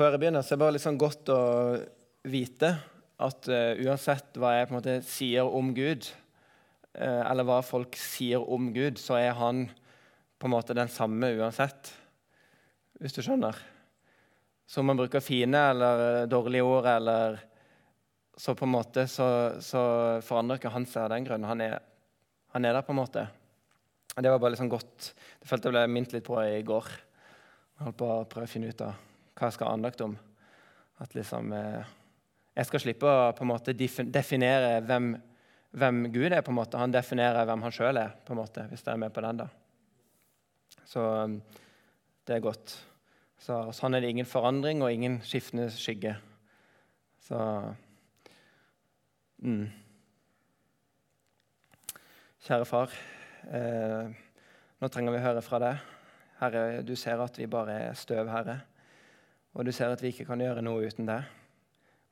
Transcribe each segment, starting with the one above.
før jeg begynner, så er det bare litt sånn godt å vite at uh, uansett hva jeg på en måte sier om Gud, uh, eller hva folk sier om Gud, så er han på en måte den samme uansett. Hvis du skjønner? Så om man bruker fine eller dårlige ord, eller så på en måte så, så forandrer ikke han seg av den grunn. Han er, han er, der, på en måte. Det var bare sånn godt. Det følte jeg ble minnet litt på i går. Jeg holdt på å prøve å finne ut av hva skal andakt om. At liksom... Eh, jeg skal slippe å på en måte definere hvem, hvem, Gud er. på en måte. Han definerer hvem han sjøl er, på en måte, hvis dere er med på den. da. Så um, det er godt. Så Sånn er det ingen forandring og ingen skiftende skygge. Så mm. Kjære far, eh, nå trenger vi å høre fra deg. Herre, du ser at vi bare er støv, Herre. Og du ser at vi ikke kan gjøre noe uten deg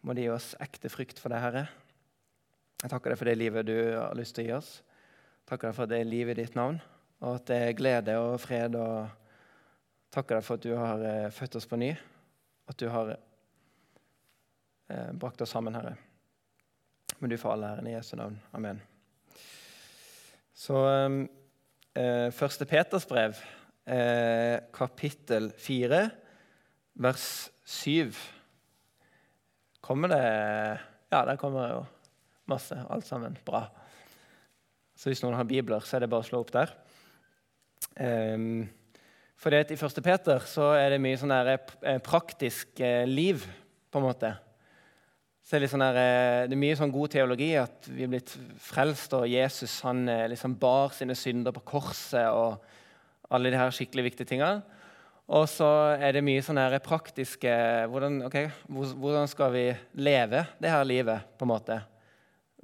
må det gi oss ekte frykt for deg, Herre. Jeg takker deg for det livet du har lyst til å gi oss. Takker deg for det livet i ditt navn, og at det er glede og fred. og Takker deg for at du har eh, født oss på ny, at du har eh, brakt oss sammen, Herre. Men du får all æren i Jesu navn. Amen. Så eh, Første Peters brev, eh, kapittel 4, vers 7. Kommer det Ja, der kommer det jo masse. Alt sammen. Bra. Så hvis noen har bibler, så er det bare å slå opp der. Um, for I 1. Peter så er det mye sånn der, eh, praktisk eh, liv, på en måte. Så det, er sånn der, eh, det er mye sånn god teologi at vi er blitt frelst, og Jesus han liksom bar sine synder på korset og alle de her skikkelig viktige tingene. Og så er det mye sånne praktiske hvordan, okay, hvordan, skal vi leve det her livet på en måte?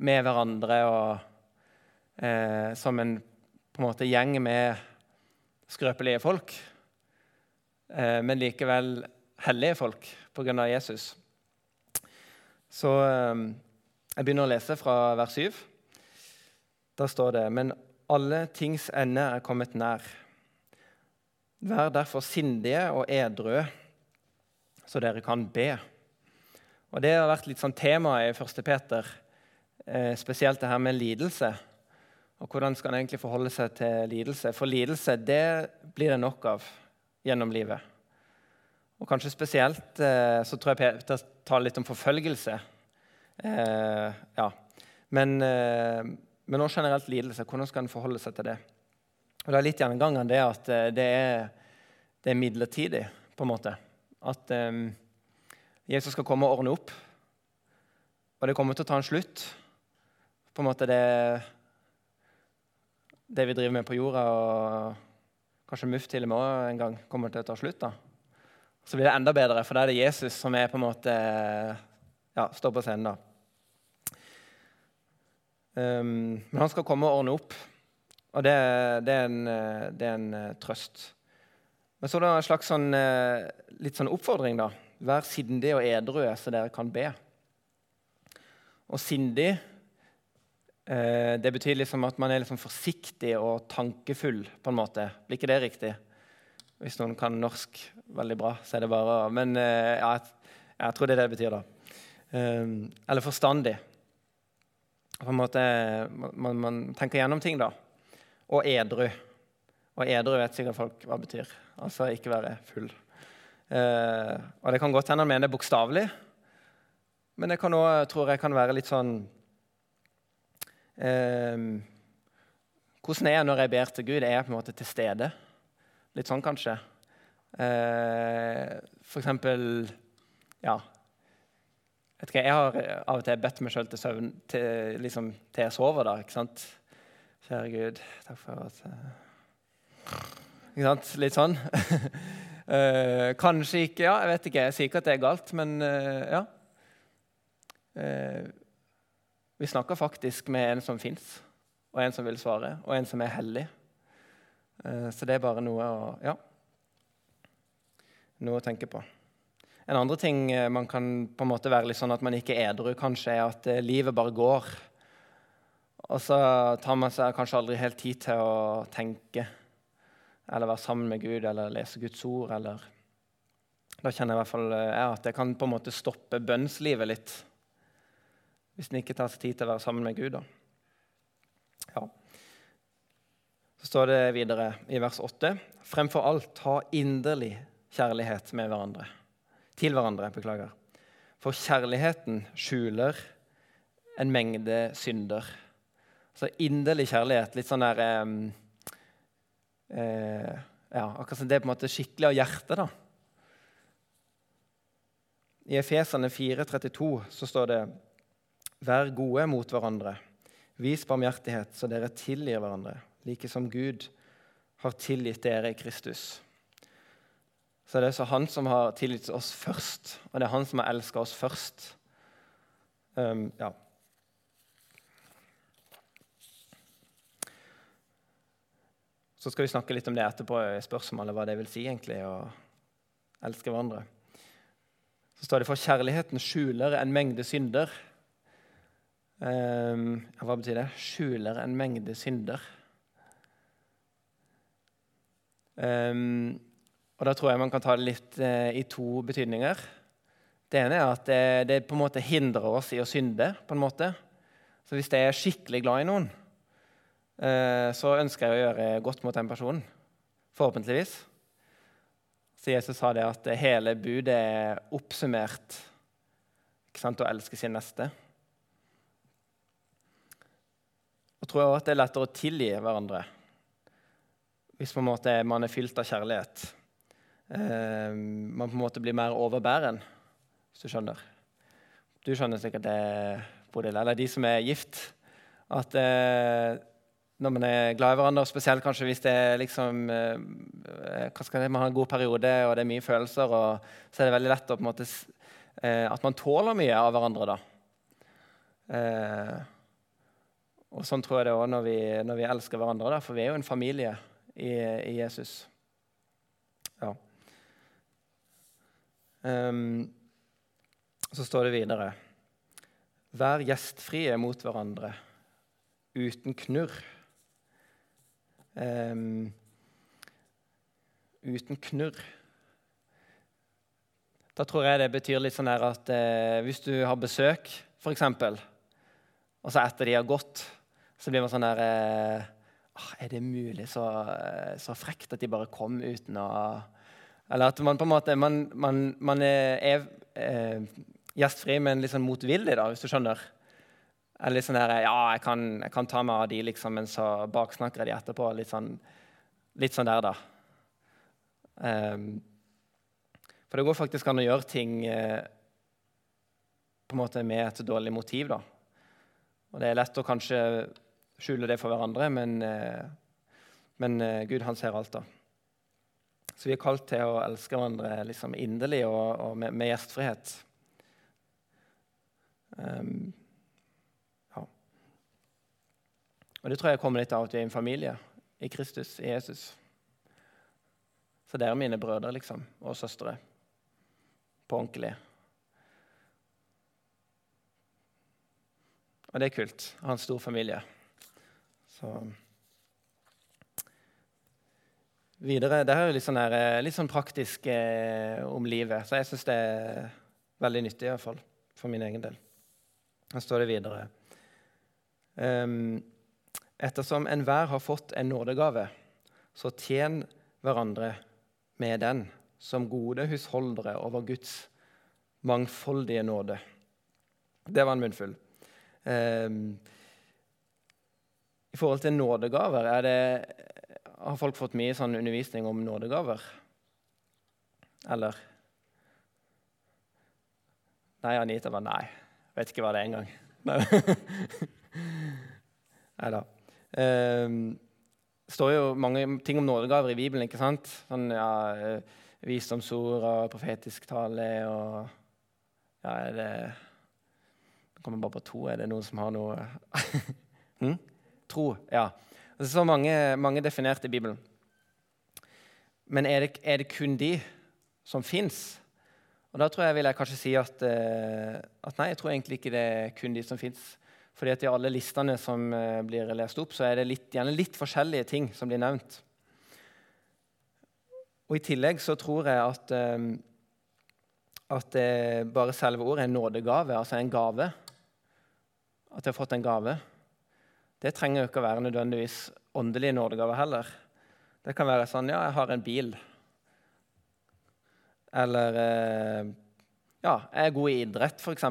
med hverandre og eh, som en, en måte, gjeng med skrøpelige folk. Eh, men likevel hellige folk pga. Jesus. Så eh, jeg begynner å lese fra vers 7. Da står det Men alle tings ende er kommet nær. Vær derfor sindige og edru, så dere kan be. Og Det har vært litt sånn tema i 1. Peter, eh, spesielt det her med lidelse. Og Hvordan skal en egentlig forholde seg til lidelse? For lidelse det blir det nok av gjennom livet. Og kanskje spesielt eh, så tror jeg Peter taler litt om forfølgelse. Eh, ja. men, eh, men også generelt lidelse. Hvordan skal en forholde seg til det? Og Det er litt gjennomgangen det at eh, det er, det er, midlertidig, på en måte. At um, Jesus skal komme og ordne opp. Og det kommer til å ta en slutt. På en måte det, det vi driver med på jorda, og kanskje MUF til og med en gang kommer til å ta slutt. da. Så blir det enda bedre, for da er det Jesus som er på en måte, ja, står på scenen. da. Um, men han skal komme og ordne opp. Og det, det, er, en, eh, det er, en, eh, trøst. Men så er det en slags sånn, eh, litt sånn oppfordring. da. Vær sindig og edru, så dere kan be. Og sindig det betyr liksom at man er liksom forsiktig og tankefull. på en måte. Blir ikke det riktig? Hvis noen kan norsk veldig bra, så er det bare Men ja, jeg, tror det er det det betyr, da. Eller forstandig. På en måte, man, man tenker gjennom ting, da og edru. Og edru vet sikkert folk hva det betyr. Altså ikke være full. Eh, og Det kan godt hende han mener bokstavelig, men det kan òg, tror jeg, kan være litt sånn eh, Hvordan er jeg når jeg ber til Gud? Er jeg på en måte til stede? Litt sånn, kanskje. Eh, for eksempel Ja. Vet ikke, jeg har av og til bedt meg sjøl til søvn til, liksom, til jeg sover. da, ikke sant? Kjære Gud, takk for at uh, Ikke sant? Litt sånn. uh, kanskje ikke, ja, jeg vet ikke. Jeg sier ikke at det er galt, men uh, ja. vi snakker faktisk med en som fins, og en som vil svare, og en som er hellig. så det er bare noe å Ja. Noe å tenke på. En andre ting man kan på en måte være litt sånn at man ikke er edru, kanskje, er at livet bare går. Og så tar man seg kanskje aldri helt tid til å tenke eller være sammen med Gud eller lese Guds ord eller Da kjenner jeg i hvert fall jeg at det kan på en måte stoppe bønnslivet litt. Hvis en ikke tar seg tid til å være sammen med Gud. da. Ja. Så står det videre i vers 8.: Fremfor alt ha inderlig kjærlighet med hverandre. Til hverandre. Beklager. For kjærligheten skjuler en mengde synder. Så inderlig kjærlighet, litt sånn der eh, eh, ja, Akkurat som det er på en måte skikkelig av hjertet. da. I Efesene 4,32 så står det Vær gode mot hverandre. Vis barmhjertighet, så dere tilgir hverandre, like som Gud har tilgitt dere i Kristus. Så det er så han som har tilgitt oss først, og det er han som har elska oss først. Um, ja. Så skal vi snakke litt om det etterpå, spørsmålet hva det vil si egentlig å elske hverandre. Så står det for kjærligheten skjuler en mengde synder. Um, hva betyr det? Skjuler en mengde synder. Um, og Da tror jeg man kan ta det litt uh, i to betydninger. Det ene er at det, det, på en måte hindrer oss i å synde. på en måte. Så Hvis jeg er skikkelig glad i noen, så ønsker jeg å gjøre godt mot den personen. Forhåpentligvis. Så Jesus sa det at hele budet er oppsummert ikke sant, å elske sin neste. Og tror jeg at det er lettere å tilgi hverandre hvis man er fylt av kjærlighet. Eh, man på en måte blir mer overbæren, hvis du skjønner. Du skjønner sikkert det, Bodil, eller de som er gift. At eh, når man er glad i hverandre, spesielt kanskje hvis det er liksom eh, det, Man har en god periode, og det er mye følelser, og så er det veldig lett å måte, eh, at man tåler mye av hverandre. Eh, og Sånn tror jeg det òg når, når, vi elsker hverandre, da, for vi er jo en familie i, i Jesus. Ja. Um, så står det videre Vær gjestfrie mot hverandre uten knurr. Um, uten knurr. Da tror jeg det betyr litt sånn at eh, hvis du har besøk, f.eks., og så etter de har gått, så blir man sånn der eh, Er det mulig så, eh, så, frekt at de bare kom uten å Eller at man på en måte man, man, man er, er eh, gjestfri, men litt sånn motvillig, da, hvis du skjønner. Eller litt sånn der Ja, jeg kan, jeg kan ta meg av de, liksom, men så baksnakker jeg de etterpå. Litt sånn, litt sånn der, da. Um, for det går faktisk an å gjøre ting eh, på en måte med et dårlig motiv. da. Og Det er lett å kanskje skjule det for hverandre, men, eh, men eh, Gud han ser alt. da. Så vi er kalt til å elske hverandre liksom inderlig og, og med, med, gjestfrihet. Um, ja. Og det tror jeg kommer litt av at vi er en familie i Kristus, i Jesus. Så dere er mine brødre liksom, og søstre på ordentlig. Og det er kult Jeg har en stor familie. Så Videre Det er jo litt sånn, her, eh, litt sånn praktisk eh, om livet, så jeg syns det er veldig nyttig, i hvert fall for min egen del. Her står det videre um, Ettersom enhver har fått en nådegave, så tjen hverandre med den som gode husholdere over Guds mangfoldige nåde. Det var en munnfull. Um, I forhold til nådegaver, det, har folk fått mye sånn undervisning om nådegaver? Eller? Nei, Anita var nei. Vet ikke hva det er engang. Nei da. Det står jo mange ting om nådegaver i Bibelen. ikke sant? Sånn, ja, eh, Visdomsord og profetisk tale og Ja, er det kommer bare på to. Er det noen som har noe hm? Tro. Ja. Det er så mange, mange definert i Bibelen. Men er det, er det kun de som fins? Og da tror jeg vil jeg kanskje si at, uh, at, nei, jeg tror egentlig ikke det er kun de som fins. Fordi at i alle listene som uh, blir lest opp, så er det litt, gjerne litt forskjellige ting som blir nevnt. Og I tillegg så tror jeg at um, at det bare selve ordet er en nådegave, altså en gave. At jeg har fått en gave. Det trenger jo ikke å være nødvendigvis åndelig nådegave heller. Det kan være sånn Ja, jeg har en bil. Eller eh, Ja, jeg er god i idrett, f.eks.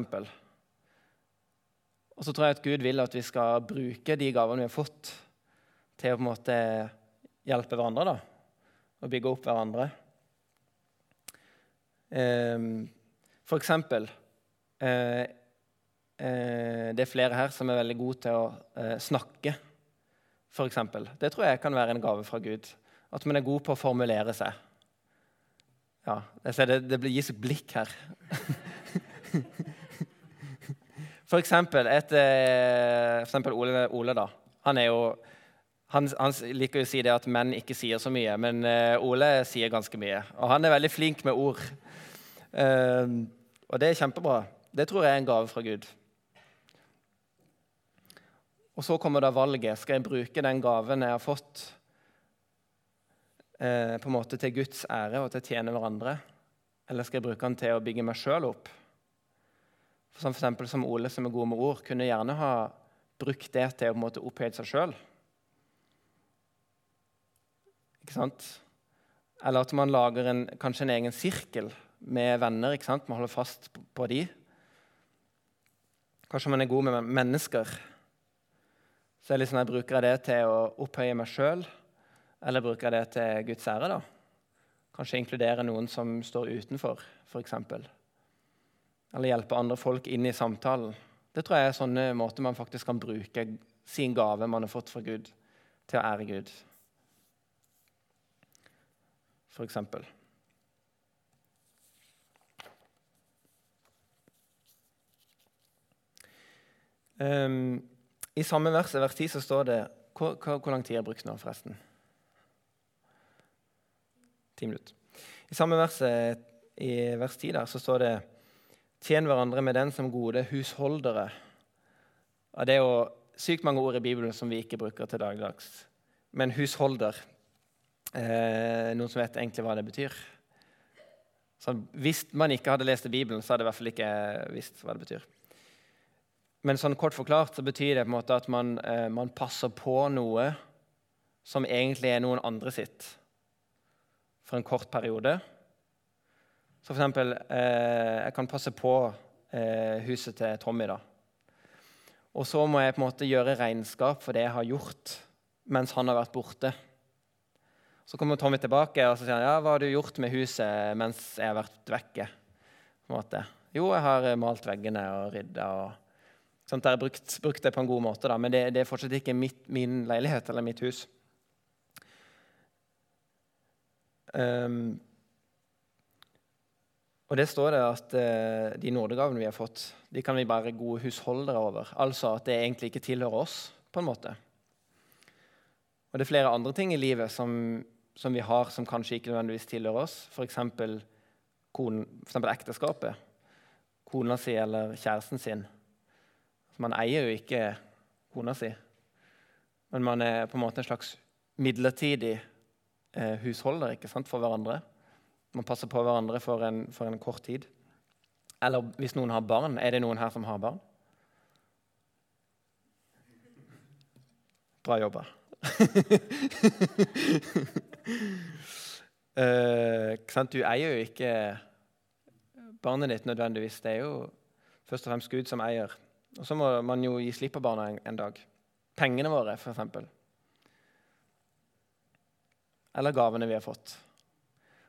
Og så tror jeg at Gud vil at vi skal bruke de gavene vi har fått, til å på en måte hjelpe hverandre da, og bygge opp hverandre. Ehm, for eksempel eh, eh, Det er flere her som er veldig gode til å eh, snakke. For eksempel. det tror jeg kan være en gave fra Gud. At man er god på å formulere seg. Ja, jeg ser det, det gis blikk her. for eksempel, et, for eksempel Ole, Ole, da. Han jo han, han, liker jo å si det at menn ikke sier så mye, men uh, Ole sier ganske mye. Og han er veldig flink med ord. Uh, og det er kjempebra. Det tror jeg er en gave fra Gud. Og så kommer da valget. Skal jeg bruke den gaven jeg har fått, uh, på en måte til Guds ære og til å tjene hverandre? Eller skal jeg bruke den til å bygge meg sjøl opp? Som, for som Ole, som er god med ord, kunne gjerne ha brukt det til å på opphøye seg sjøl. Ikke sant? Eller at man lager en, kanskje en egen sirkel med venner. ikke sant? Man holder fast på, på de. Kanskje man er god med mennesker. Så det liksom, jeg bruker jeg det til å opphøye meg sjøl, eller bruker jeg det til Guds ære? da? Kanskje inkludere noen som står utenfor, f.eks. Eller hjelpe andre folk inn i samtalen. Det tror jeg er sånne måter man faktisk kan bruke sin gave man har fått fra Gud, til å ære Gud f.eks. Um, ehm, I samme vers, vers 10, så står det Hvor, hvor lang tid jeg brukt nå, forresten? Ti minutter. I samme vers, i vers 10 der, så står det Tjen hverandre med den som gode husholdere. Ja, det er jo sykt mange ord i Bibelen som vi ikke bruker til dagligdags. Men husholder Eh, noen som vet egentlig hva det betyr? Så hvis man ikke hadde lest Bibelen, så hadde jeg i hvert fall ikke visst hva det betyr. Men sånn kort forklart så betyr det på en måte at man, eh, man passer på noe som egentlig er noen andre sitt, for en kort periode. Så for eksempel, eh, jeg kan passe på eh, huset til Tommy. da. Og så må jeg på en måte gjøre regnskap for det jeg har gjort mens han har vært borte. Så kommer Tommy tilbake og så sier han, ja, hva har du gjort med huset mens jeg har vært vekke. På en måte. Jo, jeg har eh, malt veggene og rydda. Og, sånt, der, brukt, brukt, det på en god måte, da. men det, det er fortsatt ikke mitt, min leilighet eller mitt hus. Um, og det står det at eh, de nådegavene vi har fått, de kan vi være gode husholdere over. Altså at det egentlig ikke tilhører oss, på en måte. Og det er flere andre ting i livet som som vi har som kanskje ikke nødvendigvis tilhører oss, f.eks. ekteskapet. Kona si eller kjæresten sin. Man eier jo ikke kona si, men man er på en måte en slags midlertidig eh, husholder sant, for hverandre. Man passer på hverandre for en, for en kort tid. Eller hvis noen har barn. Er det noen her som har barn? Bra jobba. uh, du eier jo ikke barnet ditt nødvendigvis. Det er jo først og fremst Gud som eier. Og så må man jo gi slipp på barna en, en dag. Pengene våre, f.eks. Eller gavene vi har fått.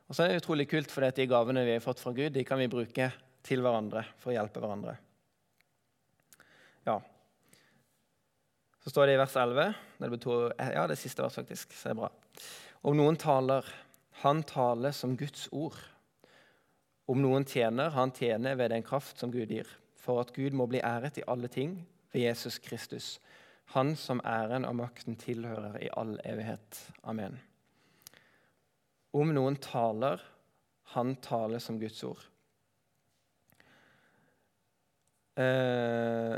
Og så er det utrolig kult, for de gavene vi har fått fra Gud, de kan vi bruke til hverandre for å hjelpe hverandre. Ja, så står det i vers 11 det, betyr, ja, det siste vers faktisk, så det er bra. Om noen taler, han taler som Guds ord. Om noen tjener, han tjener ved den kraft som Gud gir, for at Gud må bli æret i alle ting ved Jesus Kristus, han som æren og makten tilhører i all evighet. Amen. Om noen taler, han taler som Guds ord. Eh,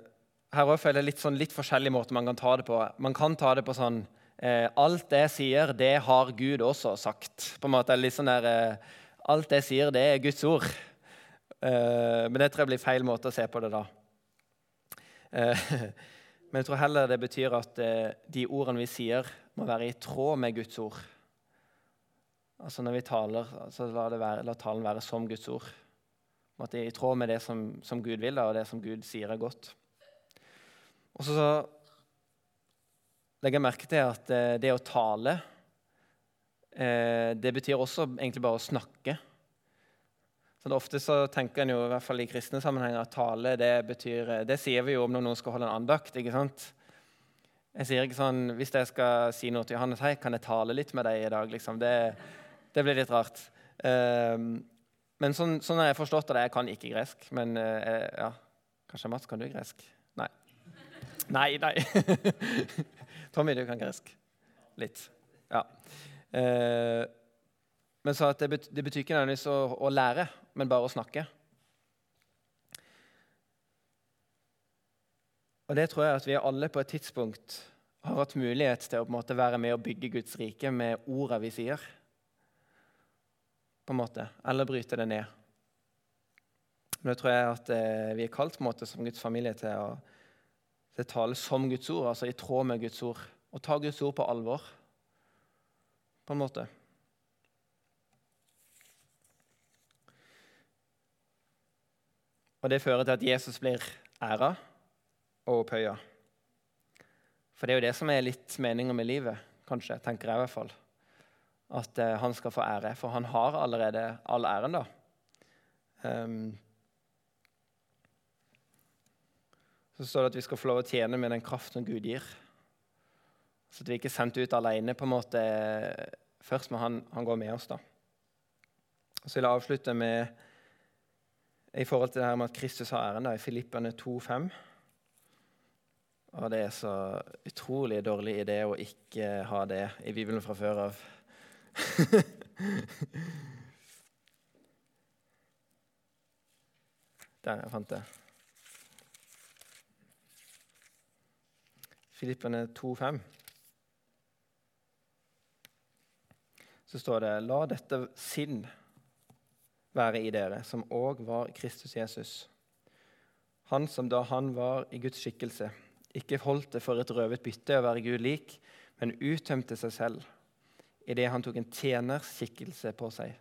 her også føler jeg litt, sånn, litt forskjellig måte man kan ta det på. Man kan ta det på sånn eh, Alt det jeg sier, det har Gud også sagt. På en måte litt sånn der, eh, Alt det jeg sier, det er Guds ord. Men det tror jeg blir feil måte å se på det da. Men jeg tror heller det betyr at de ordene vi sier, må være i tråd med Guds ord. Altså Når vi taler, så la, være, la talen være som Guds ord. At det er I tråd med det som, som Gud vil, og det som Gud sier er godt. Og så, så legger jeg merke til at det å tale det betyr også egentlig bare å snakke. Så Ofte så tenker en jo, i hvert fall i kristne sammenhenger at tale det betyr Det sier vi jo om når noen skal holde en andakt. ikke sant? Jeg sier ikke sånn, Hvis jeg skal si noe til Johannes, hei, kan jeg tale litt med deg i dag? Liksom. Det, det blir litt rart. Um, men sånn, sånn, har jeg forstått det. Jeg kan ikke gresk. Men uh, ja, kanskje Mats, kan du gresk? Nei. Nei, nei. Tommy, du kan gresk. Litt. Ja. Uh, men så at det, betyr, det betyr ikke nødvendigvis å, å lære men bare å snakke. Og Det tror jeg at vi alle på et tidspunkt har hatt mulighet til å på en måte være med og bygge Guds rike med orda vi sier. På en måte, Eller bryte det ned. Men da tror jeg at eh, vi er kalt på en måte som Guds familie til å, til tale som Guds ord, altså i tråd med Guds ord. Og ta Guds ord på alvor, på en måte. Og det fører til at Jesus blir æra og opphøya. For det er jo det som er litt meninga med livet, kanskje, tenker jeg i hvert fall. At eh, han skal få ære, for han har allerede all æren, da. Um, så står det at vi skal få lov å tjene med den kraften Gud gir. Så at vi ikke er sendt ut alene. på en måte. Først må han, han gå med oss, da. Så vil jeg avslutte med i forhold til det her med at Kristus har æren, i Filippene 2,5. Og det er så utrolig dårlig idé å ikke ha det i Bibelen fra før av. Der, jeg fant det. Filippene 2,5. Så står det La dette sinn være i dere, som òg var Kristus Jesus. Han som da han var i Guds skikkelse, ikke holdt det for et røvet bytte å være Gud lik, men uttømte seg selv idet han tok en tjenerskikkelse på seg,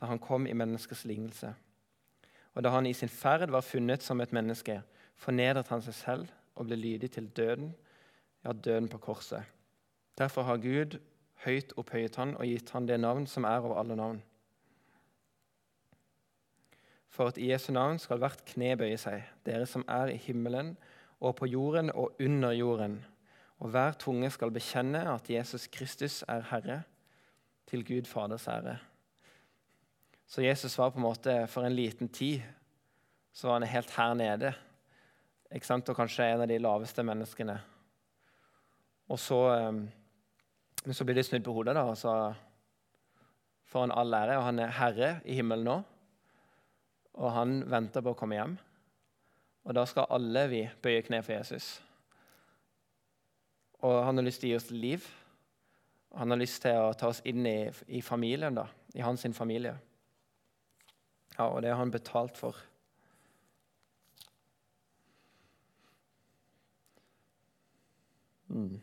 da han kom i menneskers lignelse. Og da han i sin ferd var funnet som et menneske, fornedret han seg selv og ble lydig til døden, ja, døden på korset. Derfor har Gud høyt opphøyet han og gitt han det navn som er over alle navn for at i Jesu navn skal hvert kne bøye seg, dere som er i himmelen og på jorden og under jorden. Og hver tunge skal bekjenne at Jesus Kristus er Herre, til Gud Faders ære. Så Jesus var på en måte for en liten tid så var han helt her nede. Ikke sant? Og kanskje en av de laveste menneskene. Og så, eh, men så blir det snudd på hodet, da, og så får han all ære. Og han er herre i himmelen nå og han venter på å komme hjem. Og da skal alle vi bøye kne for Jesus. Og han har lyst til å gi oss liv. Han har lyst til å ta oss inn i, i familien, da, i hans familie. Ja, og det har han betalt for. Mm.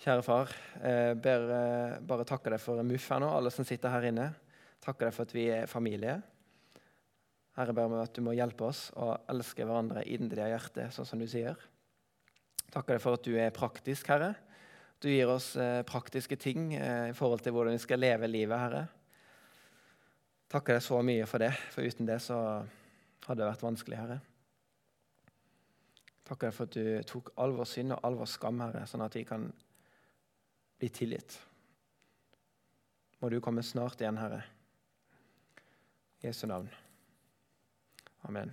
Kjære far, jeg ber eh, bare takke deg for Muff her nå, alle som sitter her inne. Takke deg for at vi er familie. Herre, ber meg at du må hjelpe oss å elske hverandre inderlig ditt hjerte, sånn som du sier. Takker deg for at du er praktisk, Herre. Du gir oss eh, praktiske ting eh, i forhold til hvordan vi skal leve livet, Herre. Takker deg så mye for det, for uten det så hadde det vært vanskelig, Herre. Takker deg for at du tok all vår synd og all vår skam, Herre, sånn at vi kan bli tilgitt. Må du komme snart igjen, Herre. I Jesu navn. Amen.